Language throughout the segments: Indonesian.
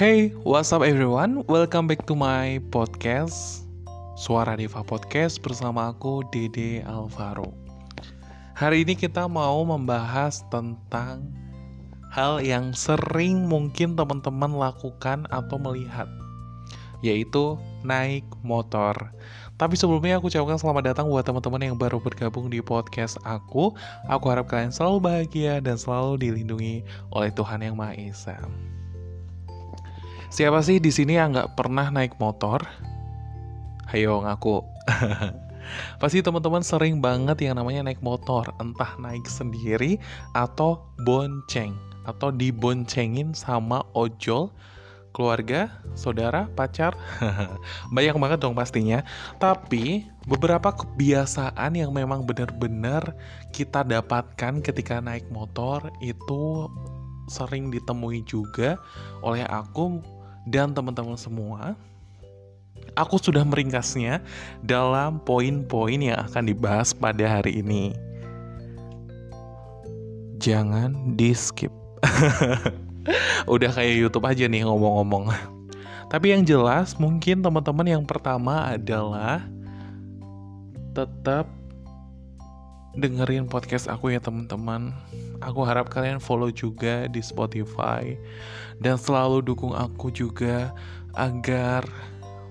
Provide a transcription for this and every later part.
Hey, what's up everyone? Welcome back to my podcast Suara Diva Podcast bersama aku Dede Alvaro. Hari ini kita mau membahas tentang hal yang sering mungkin teman-teman lakukan atau melihat, yaitu naik motor. Tapi sebelumnya aku ucapkan selamat datang buat teman-teman yang baru bergabung di podcast aku. Aku harap kalian selalu bahagia dan selalu dilindungi oleh Tuhan Yang Maha Esa. Siapa sih di sini yang nggak pernah naik motor? Ayo ngaku. Pasti teman-teman sering banget yang namanya naik motor, entah naik sendiri atau bonceng atau diboncengin sama ojol keluarga, saudara, pacar, banyak banget dong pastinya. Tapi beberapa kebiasaan yang memang benar-benar kita dapatkan ketika naik motor itu sering ditemui juga oleh aku dan teman-teman semua. Aku sudah meringkasnya dalam poin-poin yang akan dibahas pada hari ini. Jangan di skip. Udah kayak YouTube aja nih ngomong-ngomong. Tapi yang jelas mungkin teman-teman yang pertama adalah tetap dengerin podcast aku ya teman-teman. Aku harap kalian follow juga di Spotify dan selalu dukung aku juga agar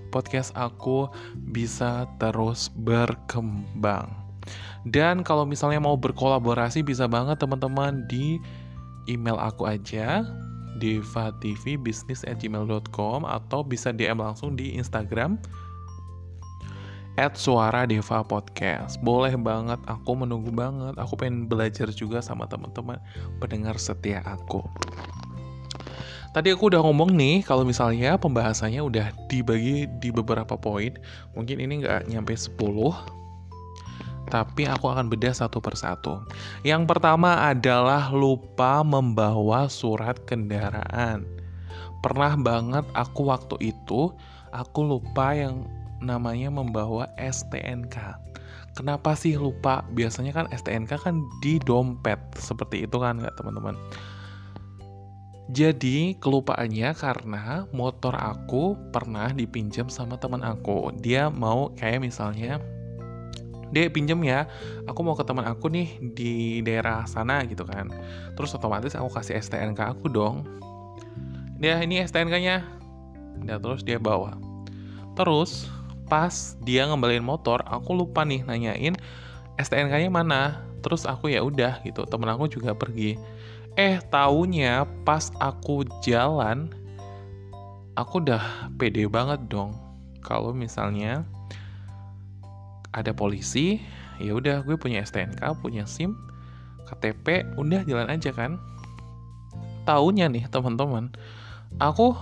podcast aku bisa terus berkembang. Dan kalau misalnya mau berkolaborasi bisa banget teman-teman di email aku aja di atau bisa DM langsung di Instagram at suara deva podcast boleh banget aku menunggu banget aku pengen belajar juga sama teman-teman pendengar setia aku Tadi aku udah ngomong nih kalau misalnya pembahasannya udah dibagi di beberapa poin mungkin ini nggak nyampe 10 tapi aku akan bedah satu persatu. Yang pertama adalah lupa membawa surat kendaraan. Pernah banget aku waktu itu, aku lupa yang namanya membawa STNK. Kenapa sih lupa? Biasanya kan STNK kan di dompet, seperti itu kan nggak teman-teman? Jadi kelupaannya karena motor aku pernah dipinjam sama teman aku. Dia mau kayak misalnya dia pinjem ya aku mau ke teman aku nih di daerah sana gitu kan terus otomatis aku kasih STNK aku dong dia ini STNK-nya dia terus dia bawa terus pas dia ngembaliin motor aku lupa nih nanyain STNK-nya mana? Terus aku ya udah gitu. Temen aku juga pergi. Eh taunya pas aku jalan aku udah pede banget dong. Kalau misalnya ada polisi ya udah gue punya STNK punya SIM KTP udah jalan aja kan. Tahunya nih teman-teman aku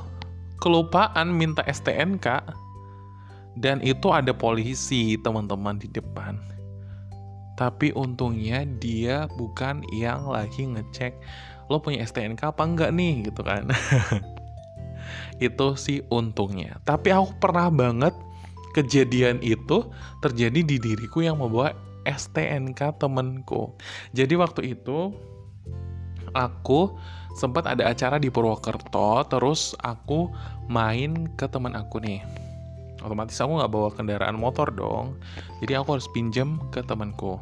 kelupaan minta STNK dan itu ada polisi teman-teman di depan tapi untungnya dia bukan yang lagi ngecek lo punya STNK apa enggak nih gitu kan itu sih untungnya tapi aku pernah banget kejadian itu terjadi di diriku yang membawa STNK temenku. Jadi waktu itu aku sempat ada acara di Purwokerto, terus aku main ke teman aku nih. Otomatis aku nggak bawa kendaraan motor dong, jadi aku harus pinjam ke temanku.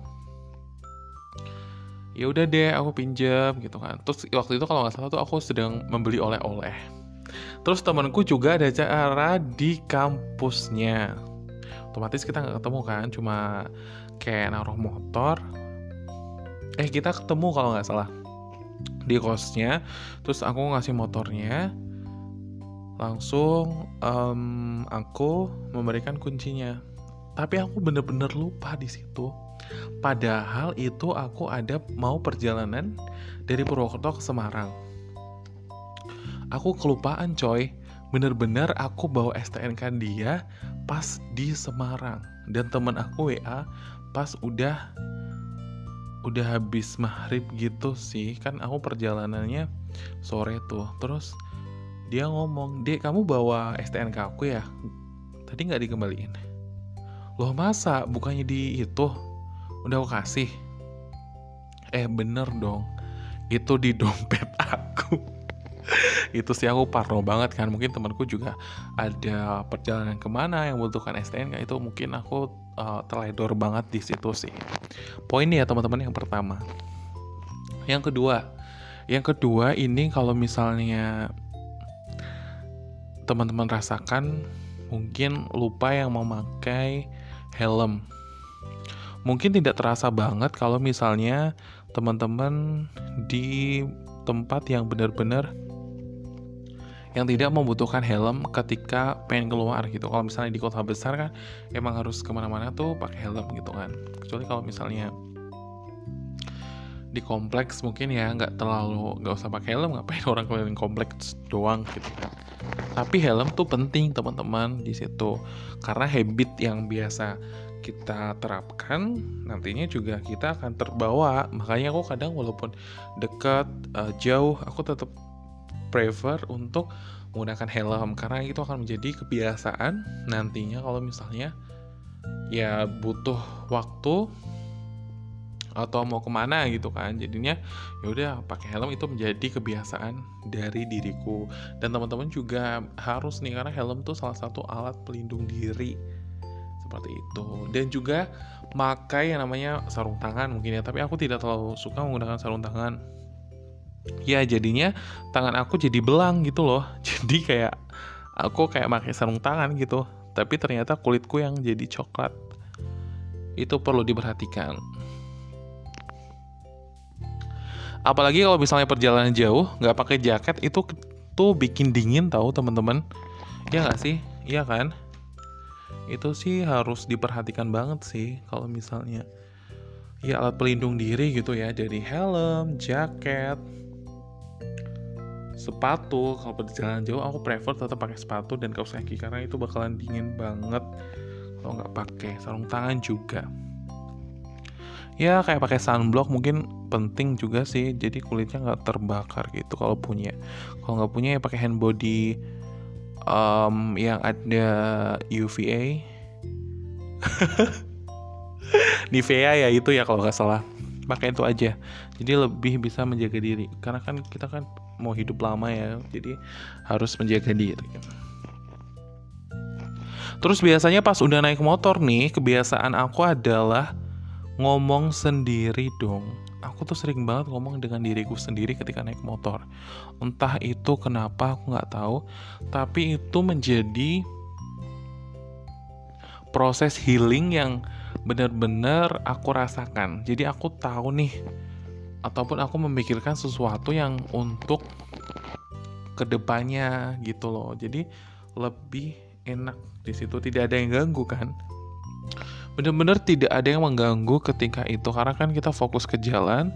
Ya udah deh, aku pinjam gitu kan. Terus waktu itu kalau nggak salah tuh aku sedang membeli oleh-oleh Terus temanku juga ada acara di kampusnya. Otomatis kita nggak ketemu kan, cuma kayak naruh motor. Eh kita ketemu kalau nggak salah di kosnya. Terus aku ngasih motornya. Langsung um, aku memberikan kuncinya. Tapi aku bener-bener lupa di situ. Padahal itu aku ada mau perjalanan dari Purwokerto ke Semarang. Aku kelupaan coy. Bener-bener aku bawa STNK dia pas di Semarang. Dan temen aku WA pas udah udah habis maghrib gitu sih. Kan aku perjalanannya sore tuh. Terus dia ngomong dek kamu bawa STNK aku ya? Tadi nggak dikembaliin. Loh masa? Bukannya di itu? Udah aku kasih. Eh bener dong. Itu di dompet aku. Itu sih aku parno banget kan. Mungkin temanku juga ada perjalanan ke mana yang membutuhkan STNK itu mungkin aku uh, teledor banget di situ sih. Poin ya teman-teman yang pertama. Yang kedua. Yang kedua ini kalau misalnya teman-teman rasakan mungkin lupa yang memakai helm mungkin tidak terasa banget kalau misalnya teman-teman di tempat yang benar-benar yang tidak membutuhkan helm ketika pengen keluar gitu. Kalau misalnya di kota besar kan emang harus ke mana-mana tuh pakai helm gitu kan. Kecuali kalau misalnya di kompleks mungkin ya nggak terlalu nggak usah pakai helm ngapain orang keliling kompleks doang gitu kan. Tapi helm tuh penting teman-teman di situ. Karena habit yang biasa kita terapkan nantinya juga kita akan terbawa. Makanya aku kadang walaupun dekat uh, jauh aku tetap prefer untuk menggunakan helm. Karena itu akan menjadi kebiasaan nantinya kalau misalnya ya butuh waktu atau mau ke mana gitu kan. Jadinya ya udah pakai helm itu menjadi kebiasaan dari diriku. Dan teman-teman juga harus nih karena helm tuh salah satu alat pelindung diri. Seperti itu. Dan juga pakai yang namanya sarung tangan mungkin ya tapi aku tidak terlalu suka menggunakan sarung tangan. Ya jadinya tangan aku jadi belang gitu loh. Jadi kayak aku kayak pakai sarung tangan gitu tapi ternyata kulitku yang jadi coklat. Itu perlu diperhatikan apalagi kalau misalnya perjalanan jauh nggak pakai jaket itu tuh bikin dingin tahu teman-teman. Ya nggak sih? Iya kan? Itu sih harus diperhatikan banget sih kalau misalnya ya alat pelindung diri gitu ya dari helm, jaket, sepatu. Kalau perjalanan jauh aku prefer tetap pakai sepatu dan kaos kaki karena itu bakalan dingin banget. Kalau nggak pakai sarung tangan juga ya kayak pakai sunblock mungkin penting juga sih. Jadi kulitnya nggak terbakar gitu kalau punya. Kalau nggak punya ya pakai hand body um, yang ada UVA Nivea ya itu ya kalau nggak salah. Pakai itu aja. Jadi lebih bisa menjaga diri. Karena kan kita kan mau hidup lama ya jadi harus menjaga diri. Terus biasanya pas udah naik motor nih kebiasaan aku adalah ngomong sendiri dong. Aku tuh sering banget ngomong dengan diriku sendiri ketika naik motor. Entah itu kenapa aku nggak tahu tapi itu menjadi proses healing yang benar-benar aku rasakan. Jadi aku tahu nih ataupun aku memikirkan sesuatu yang untuk ke depannya gitu loh. Jadi lebih enak di situ. Tidak ada yang ganggu kan bener-bener tidak ada yang mengganggu ketika itu karena kan kita fokus ke jalan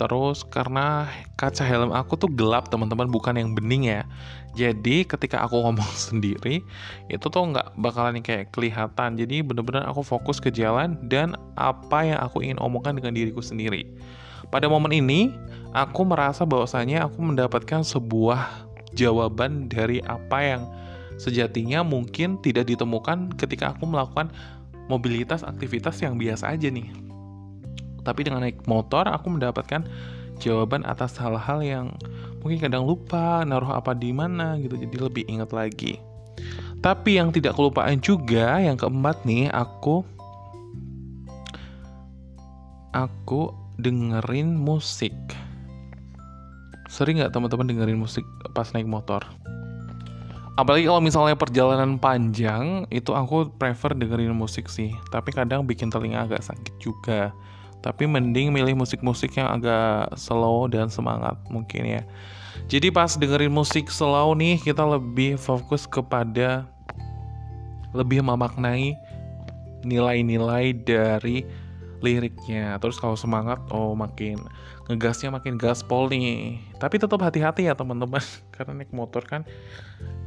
terus karena kaca helm aku tuh gelap teman-teman bukan yang bening ya. Jadi ketika aku ngomong sendiri itu tuh nggak bakalan kayak kelihatan. Jadi bener-bener aku fokus ke jalan dan apa yang aku ingin omongkan dengan diriku sendiri. Pada momen ini, aku merasa bahwasanya aku mendapatkan sebuah jawaban dari apa yang sejatinya mungkin tidak ditemukan ketika aku melakukan mobilitas aktivitas yang biasa aja nih. Tapi dengan naik motor, aku mendapatkan jawaban atas hal-hal yang mungkin kadang lupa naruh apa di mana gitu, jadi lebih ingat lagi. Tapi yang tidak kelupaan juga, yang keempat nih, aku aku dengerin musik. Sering nggak teman-teman dengerin musik pas naik motor? Apalagi kalau misalnya perjalanan panjang, itu aku prefer dengerin musik sih. Tapi kadang bikin telinga agak sakit juga. Tapi mending milih musik-musik yang agak slow dan semangat mungkin ya. Jadi pas dengerin musik slow nih, kita lebih fokus kepada lebih memaknai nilai-nilai dari liriknya terus kalau semangat oh makin ngegasnya makin gaspol nih. Tapi tetap hati-hati ya teman-teman. Karena naik motor kan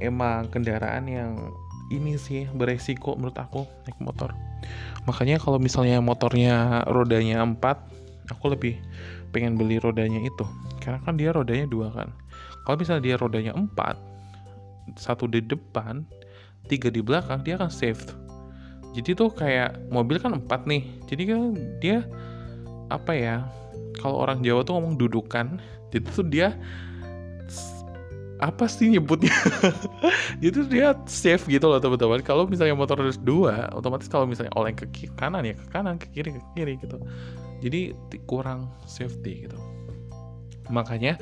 emang kendaraan yang ini sih beresiko menurut aku naik motor. Makanya kalau misalnya motornya rodanya 4 aku lebih pengen beli rodanya itu. Karena kan dia rodanya dua kan. Kalau misalnya dia rodanya 4 satu di depan tiga di belakang dia akan safe jadi tuh kayak mobil kan empat nih. Jadi kan dia apa ya kalau orang Jawa tuh ngomong dudukan jadi tuh dia apa sih nyebutnya? Jadi dia safe gitu loh teman-teman. Kalau misalnya motor dua otomatis kalau misalnya oleng ke kanan ya ke kanan ke kiri ke kiri gitu. Jadi kurang safety gitu. Makanya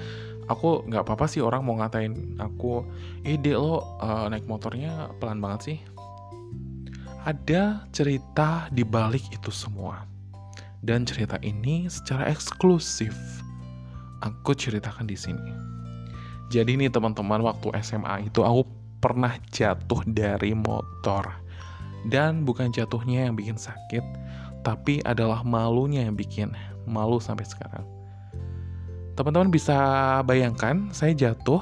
aku nggak apa-apa sih orang mau ngatain aku eh dek lo uh, naik motornya pelan banget sih. Ada cerita di balik itu semua dan cerita ini secara eksklusif aku ceritakan di sini jadi nih teman-teman waktu SMA itu aku pernah jatuh dari motor. Dan bukan jatuhnya yang bikin sakit, tapi adalah malunya yang bikin malu sampai sekarang. Teman-teman bisa bayangkan saya jatuh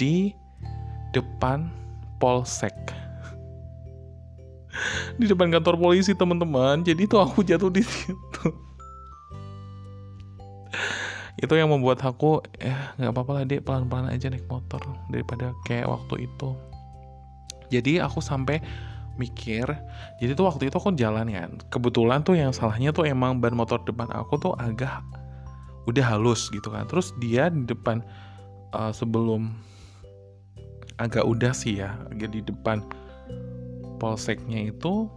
di depan polsek. di depan kantor polisi teman-teman. Jadi itu aku jatuh di situ itu yang membuat aku ya nggak apa-apa lah dek pelan-pelan aja naik motor daripada kayak waktu itu. Jadi aku sampai mikir jadi tuh waktu itu aku jalan ya kebetulan tuh yang salahnya tuh emang ban motor depan aku tuh agak udah halus gitu kan. Terus dia di depan uh, sebelum agak udah sih ya di depan polseknya itu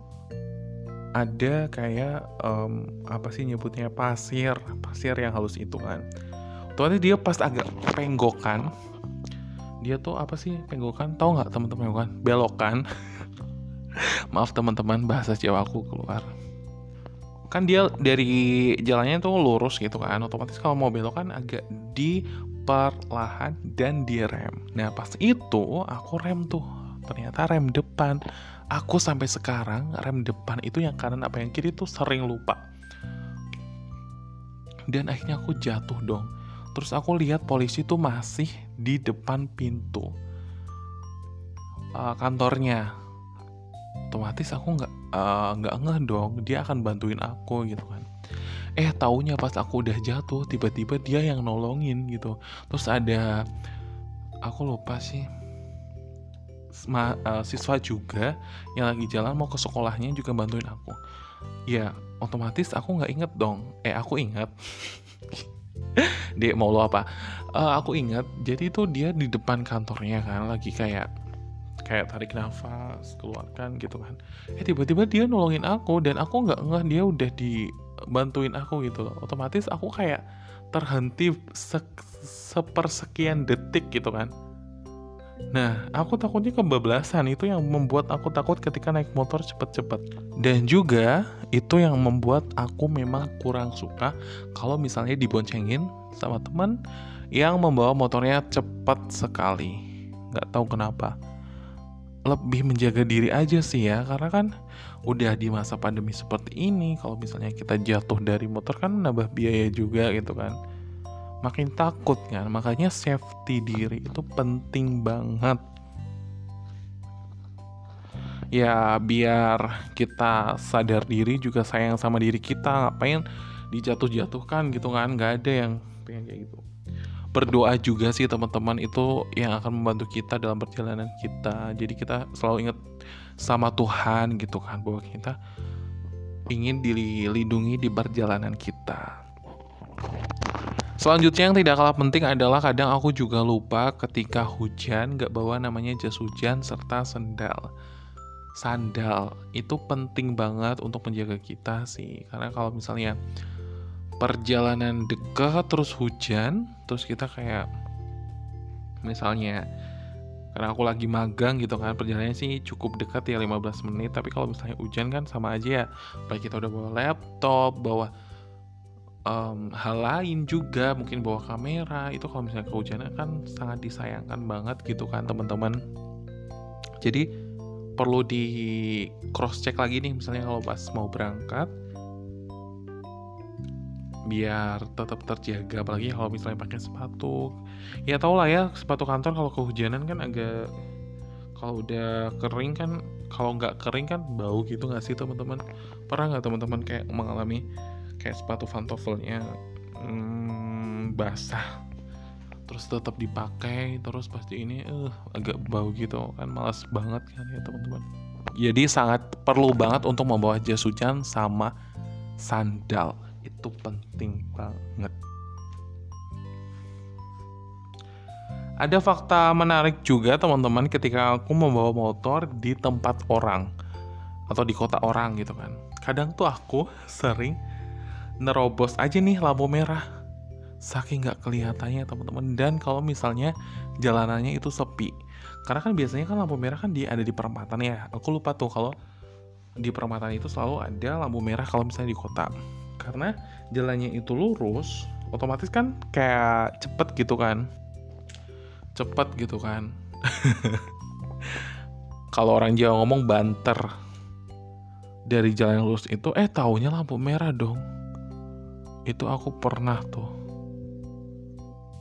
ada kayak um, apa sih nyebutnya pasir pasir yang halus itu kan. Tuh dia pas agak penggokan dia tuh apa sih penggokan? Tahu nggak teman-teman kan? Belokan. Maaf teman-teman bahasa Jawa aku keluar. Kan dia dari jalannya tuh lurus gitu kan otomatis kalau mau belok kan agak di perlahan dan direm. Nah pas itu aku rem tuh ternyata rem depan. Aku sampai sekarang rem depan itu yang kanan apa yang kiri tuh sering lupa. Dan akhirnya aku jatuh dong. Terus aku lihat polisi tuh masih di depan pintu. Uh, kantornya. Otomatis aku nggak uh, nggak ngeh dong. Dia akan bantuin aku gitu kan. Eh taunya pas aku udah jatuh tiba-tiba dia yang nolongin gitu. Terus ada aku lupa sih ma, uh, siswa juga yang lagi jalan mau ke sekolahnya juga bantuin aku. Ya otomatis aku nggak inget dong. Eh aku ingat. Dia mau lo apa? Uh, aku ingat. Jadi itu dia di depan kantornya kan lagi kayak kayak tarik nafas keluarkan gitu kan. Eh tiba-tiba dia nolongin aku dan aku nggak ngeh dia udah dibantuin aku gitu loh. Otomatis aku kayak terhenti se sepersekian detik gitu kan Nah, aku takutnya kebablasan itu yang membuat aku takut ketika naik motor cepet-cepet. Dan juga itu yang membuat aku memang kurang suka kalau misalnya diboncengin sama teman yang membawa motornya cepat sekali. Gak tahu kenapa. Lebih menjaga diri aja sih ya, karena kan udah di masa pandemi seperti ini, kalau misalnya kita jatuh dari motor kan nambah biaya juga gitu kan makin takut kan. Makanya safety diri itu penting banget. Ya biar kita sadar diri juga sayang sama diri kita. Ngapain dijatuh-jatuhkan gitu kan. Nggak ada yang pengen kayak gitu. Berdoa juga sih teman-teman itu yang akan membantu kita dalam perjalanan kita. Jadi kita selalu ingat sama Tuhan gitu kan bahwa kita ingin dilindungi di perjalanan kita Selanjutnya yang tidak kalah penting adalah kadang aku juga lupa ketika hujan gak bawa namanya jas hujan serta sendal. Sandal itu penting banget untuk menjaga kita sih. Karena kalau misalnya perjalanan dekat terus hujan, terus kita kayak misalnya karena aku lagi magang gitu kan perjalanannya sih cukup dekat ya 15 menit tapi kalau misalnya hujan kan sama aja ya baik kita udah bawa laptop bawa um, hal lain juga mungkin bawa kamera itu kalau misalnya kehujanan kan sangat disayangkan banget gitu kan teman-teman. Jadi perlu di cross check lagi nih misalnya kalau pas mau berangkat biar tetap terjaga apalagi kalau misalnya pakai sepatu. Ya tau lah ya sepatu kantor kalau kehujanan kan agak kalau udah kering kan kalau nggak kering kan bau gitu nggak sih teman-teman? Pernah nggak teman-teman kayak mengalami kayak sepatu pantofelnya hmm, basah. Terus tetap dipakai terus pasti ini uh, agak bau gitu kan malas banget kan ya teman-teman. Jadi sangat perlu banget untuk membawa jas hujan sama sandal. Itu penting banget. Ada fakta menarik juga teman-teman ketika aku membawa motor di tempat orang atau di kota orang gitu kan. Kadang tuh aku sering nerobos aja nih lampu merah. Saking nggak kelihatannya teman-teman. Dan kalau misalnya jalanannya itu sepi. Karena kan biasanya kan lampu merah kan dia ada di perempatan ya. Aku lupa tuh kalau di perempatan itu selalu ada lampu merah kalau misalnya di kota. Karena jalannya itu lurus, otomatis kan kayak cepet gitu kan cepet gitu kan kalau orang Jawa ngomong banter dari jalan lurus itu eh taunya lampu merah dong itu aku pernah tuh.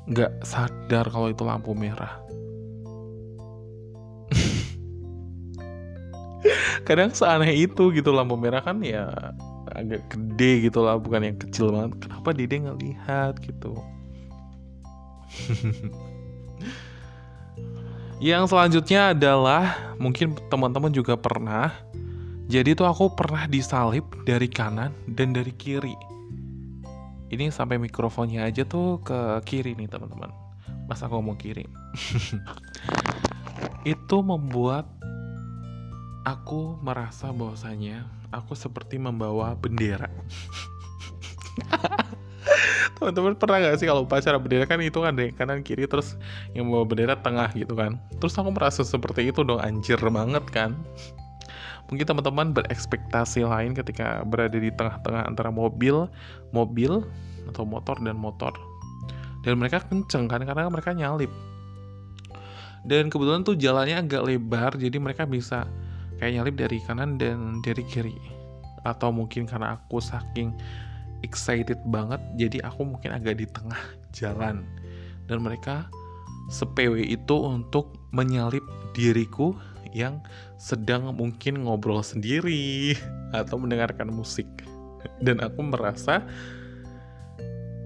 Nggak sadar kalau itu lampu merah. Kadang seaneh itu gitu lampu merah kan ya agak gede gitu lah bukan yang kecil banget. Kenapa dia ngelihat gitu? Yang selanjutnya adalah mungkin teman-teman juga pernah. Jadi tuh aku pernah disalip dari kanan dan dari kiri ini sampai mikrofonnya aja tuh ke kiri nih teman-teman masa aku ngomong kiri itu membuat aku merasa bahwasanya aku seperti membawa bendera. Teman-teman pernah gak sih kalau upacara bendera kan itu kan deh kanan kiri terus yang bawa bendera tengah gitu kan. Terus aku merasa seperti itu dong anjir banget kan. Mungkin teman-teman berekspektasi lain ketika berada di tengah-tengah antara mobil, mobil atau motor dan motor. Dan mereka kenceng kan karena mereka nyalip. Dan kebetulan tuh jalannya agak lebar jadi mereka bisa kayak nyalip dari kanan dan dari kiri atau mungkin karena aku saking excited banget jadi aku mungkin agak di tengah jalan dan mereka sepew itu untuk menyalip diriku yang sedang mungkin ngobrol sendiri atau mendengarkan musik dan aku merasa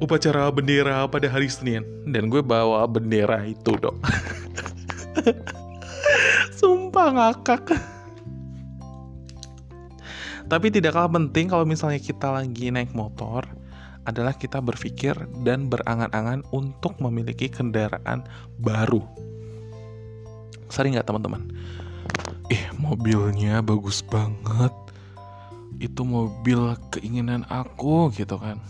upacara bendera pada hari Senin dan gue bawa bendera itu dong sumpah ngakak tapi tidak kalah penting kalau misalnya kita lagi naik motor adalah kita berpikir dan berangan-angan untuk memiliki kendaraan baru. Sering nggak teman-teman? Eh mobilnya bagus banget. Itu mobil keinginan aku gitu kan.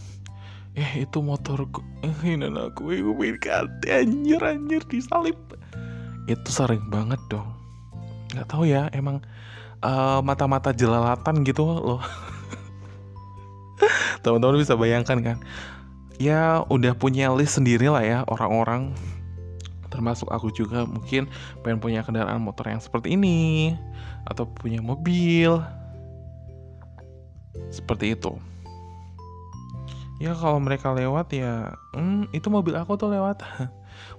Eh itu motorku keinginan aku. Gue pengen ganti anjir anjir disalip. Itu sering banget dong. Gak tahu ya emang eh, mata-mata jelalatan gitu loh teman-teman bisa bayangkan kan ya udah punya list sendiri lah ya orang-orang termasuk aku juga mungkin pengen punya kendaraan motor yang seperti ini atau punya mobil. Seperti itu. Ya kalau mereka lewat ya hmm, itu mobil aku tuh lewat.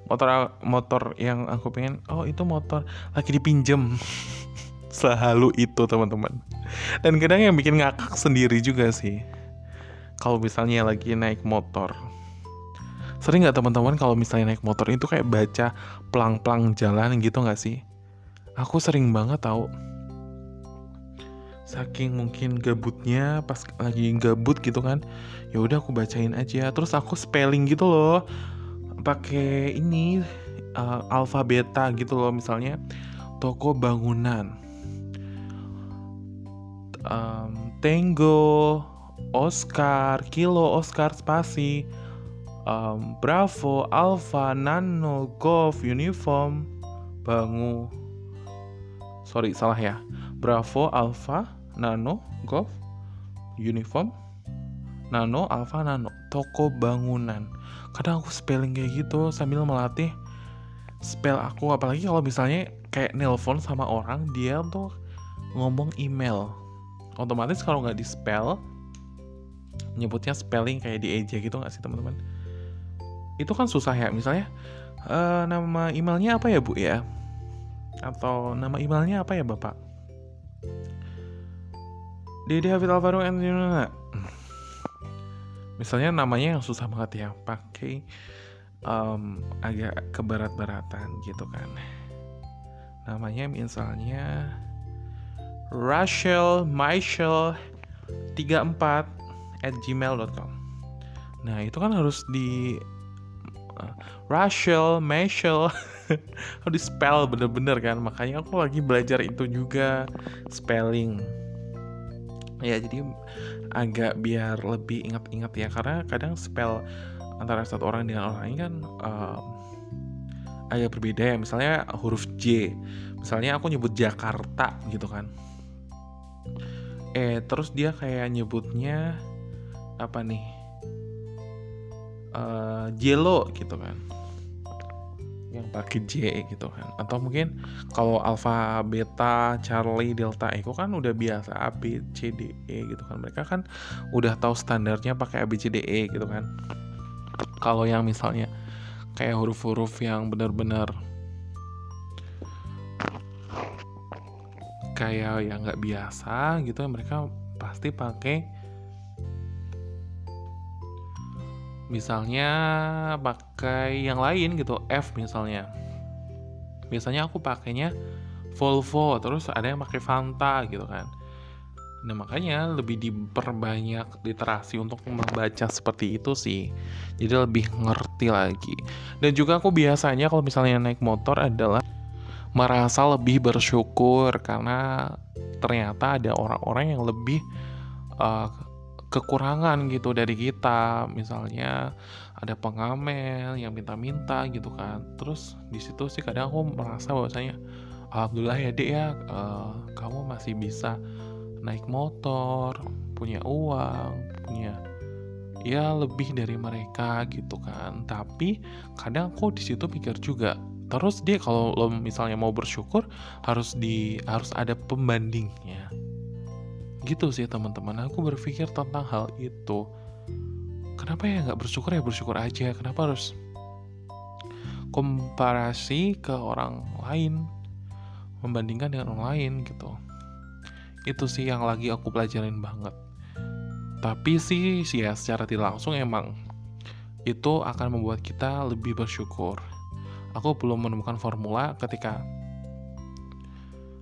Motor motor yang aku pengen oh itu motor lagi dipinjem. Sehalu itu teman-teman. Dan kadang yang bikin ngakak sendiri juga sih. Kalau misalnya lagi naik motor sering nggak teman-teman kalau misalnya naik motor itu kayak baca pelang-pelang jalan gitu nggak sih? Aku sering banget tahu. Saking mungkin gabutnya pas lagi gabut gitu kan ya udah aku bacain aja. Terus aku spelling gitu loh pakai ini uh, alfa beta gitu loh misalnya toko bangunan. Um, Tango, Oscar, Kilo, Oscar, Spasi, um, Bravo, Alpha, Nano, Golf, Uniform, Bangu. Sorry, salah ya. Bravo, Alpha, Nano, Golf, Uniform, Nano, Alpha, Nano. Toko bangunan. Kadang aku spelling kayak gitu sambil melatih spell aku apalagi kalau misalnya kayak nelpon sama orang dia tuh ngomong email otomatis kalau nggak di spell nyebutnya spelling kayak di eja gitu nggak sih teman-teman itu kan susah ya misalnya uh, nama emailnya apa ya bu ya? Atau nama emailnya apa ya bapak? Dede Hafid Alvaro and misalnya namanya yang susah banget ya pakai um, agak kebarat-baratan gitu kan. Namanya misalnya Rachel Michael 34 at gmail.com Nah itu kan harus di Rachel Michelle. Harus di spell bener-bener kan. Makanya aku lagi belajar itu juga. Spelling. Ya jadi agak biar lebih ingat-ingat ya. Karena kadang spell antara satu orang dengan orang lain kan um, agak berbeda ya. Misalnya huruf J. Misalnya aku nyebut Jakarta gitu kan. Eh terus dia kayak nyebutnya apa nih uh, Jelo gitu kan. Yang pakai J gitu kan. Atau mungkin kalau alpha beta Charlie delta Echo kan udah biasa A B C D E gitu kan. Mereka kan udah tahu standarnya pakai A B C D E gitu kan. Kalau yang misalnya kayak huruf-huruf yang benar-benar kayak yang nggak biasa gitu mereka pasti pakai misalnya pakai yang lain gitu F misalnya. Biasanya aku pakainya Volvo terus ada yang pakai Fanta gitu kan. Nah makanya lebih diperbanyak literasi untuk membaca seperti itu sih. Jadi lebih ngerti lagi. Dan juga aku biasanya kalau misalnya naik motor adalah merasa lebih bersyukur karena ternyata ada orang-orang yang lebih uh, kekurangan gitu dari kita. Misalnya ada pengamen yang minta-minta gitu kan. Terus di situ sih kadang aku merasa bahwasanya alhamdulillah ya dek ya uh, kamu masih bisa naik motor punya uang punya ya lebih dari mereka gitu kan. Tapi kadang aku di situ pikir juga terus dia kalau lo misalnya mau bersyukur harus di harus ada pembandingnya gitu sih teman-teman. Aku berpikir tentang hal itu. Kenapa ya nggak bersyukur ya? Bersyukur aja. Kenapa harus komparasi ke orang lain? Membandingkan dengan orang lain gitu. Itu sih yang lagi aku pelajarin banget. Tapi sih ya secara tidak langsung emang itu akan membuat kita lebih bersyukur. Aku belum menemukan formula ketika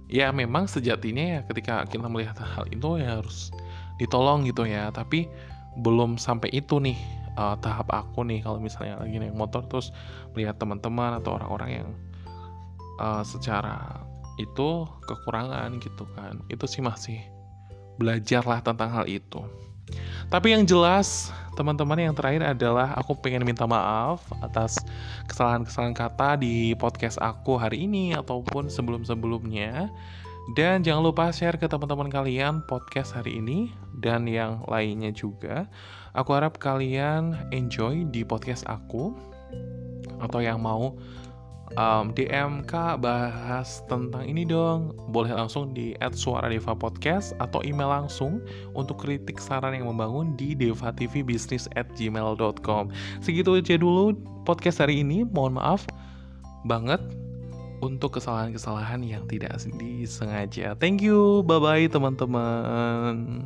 ya memang sejatinya ya ketika kita melihat hal itu ya harus ditolong gitu ya. Tapi belum sampai itu nih uh, tahap aku nih kalau misalnya lagi naik motor terus melihat teman-teman atau orang-orang yang uh, secara itu kekurangan gitu kan. Itu sih masih belajarlah tentang hal itu tapi yang jelas teman-teman yang terakhir adalah aku pengen minta maaf atas kesalahan-kesalahan kata di podcast aku hari ini ataupun sebelum-sebelumnya. Dan jangan lupa share ke teman-teman kalian podcast hari ini dan yang lainnya juga. Aku harap kalian enjoy di podcast aku atau yang mau um, DM Kak bahas tentang ini dong. Boleh langsung di add suara Deva Podcast atau email langsung untuk kritik saran yang membangun di devatvbusiness at gmail.com segitu aja dulu podcast hari ini. Mohon maaf banget untuk kesalahan-kesalahan yang tidak disengaja. Thank you. Bye bye teman-teman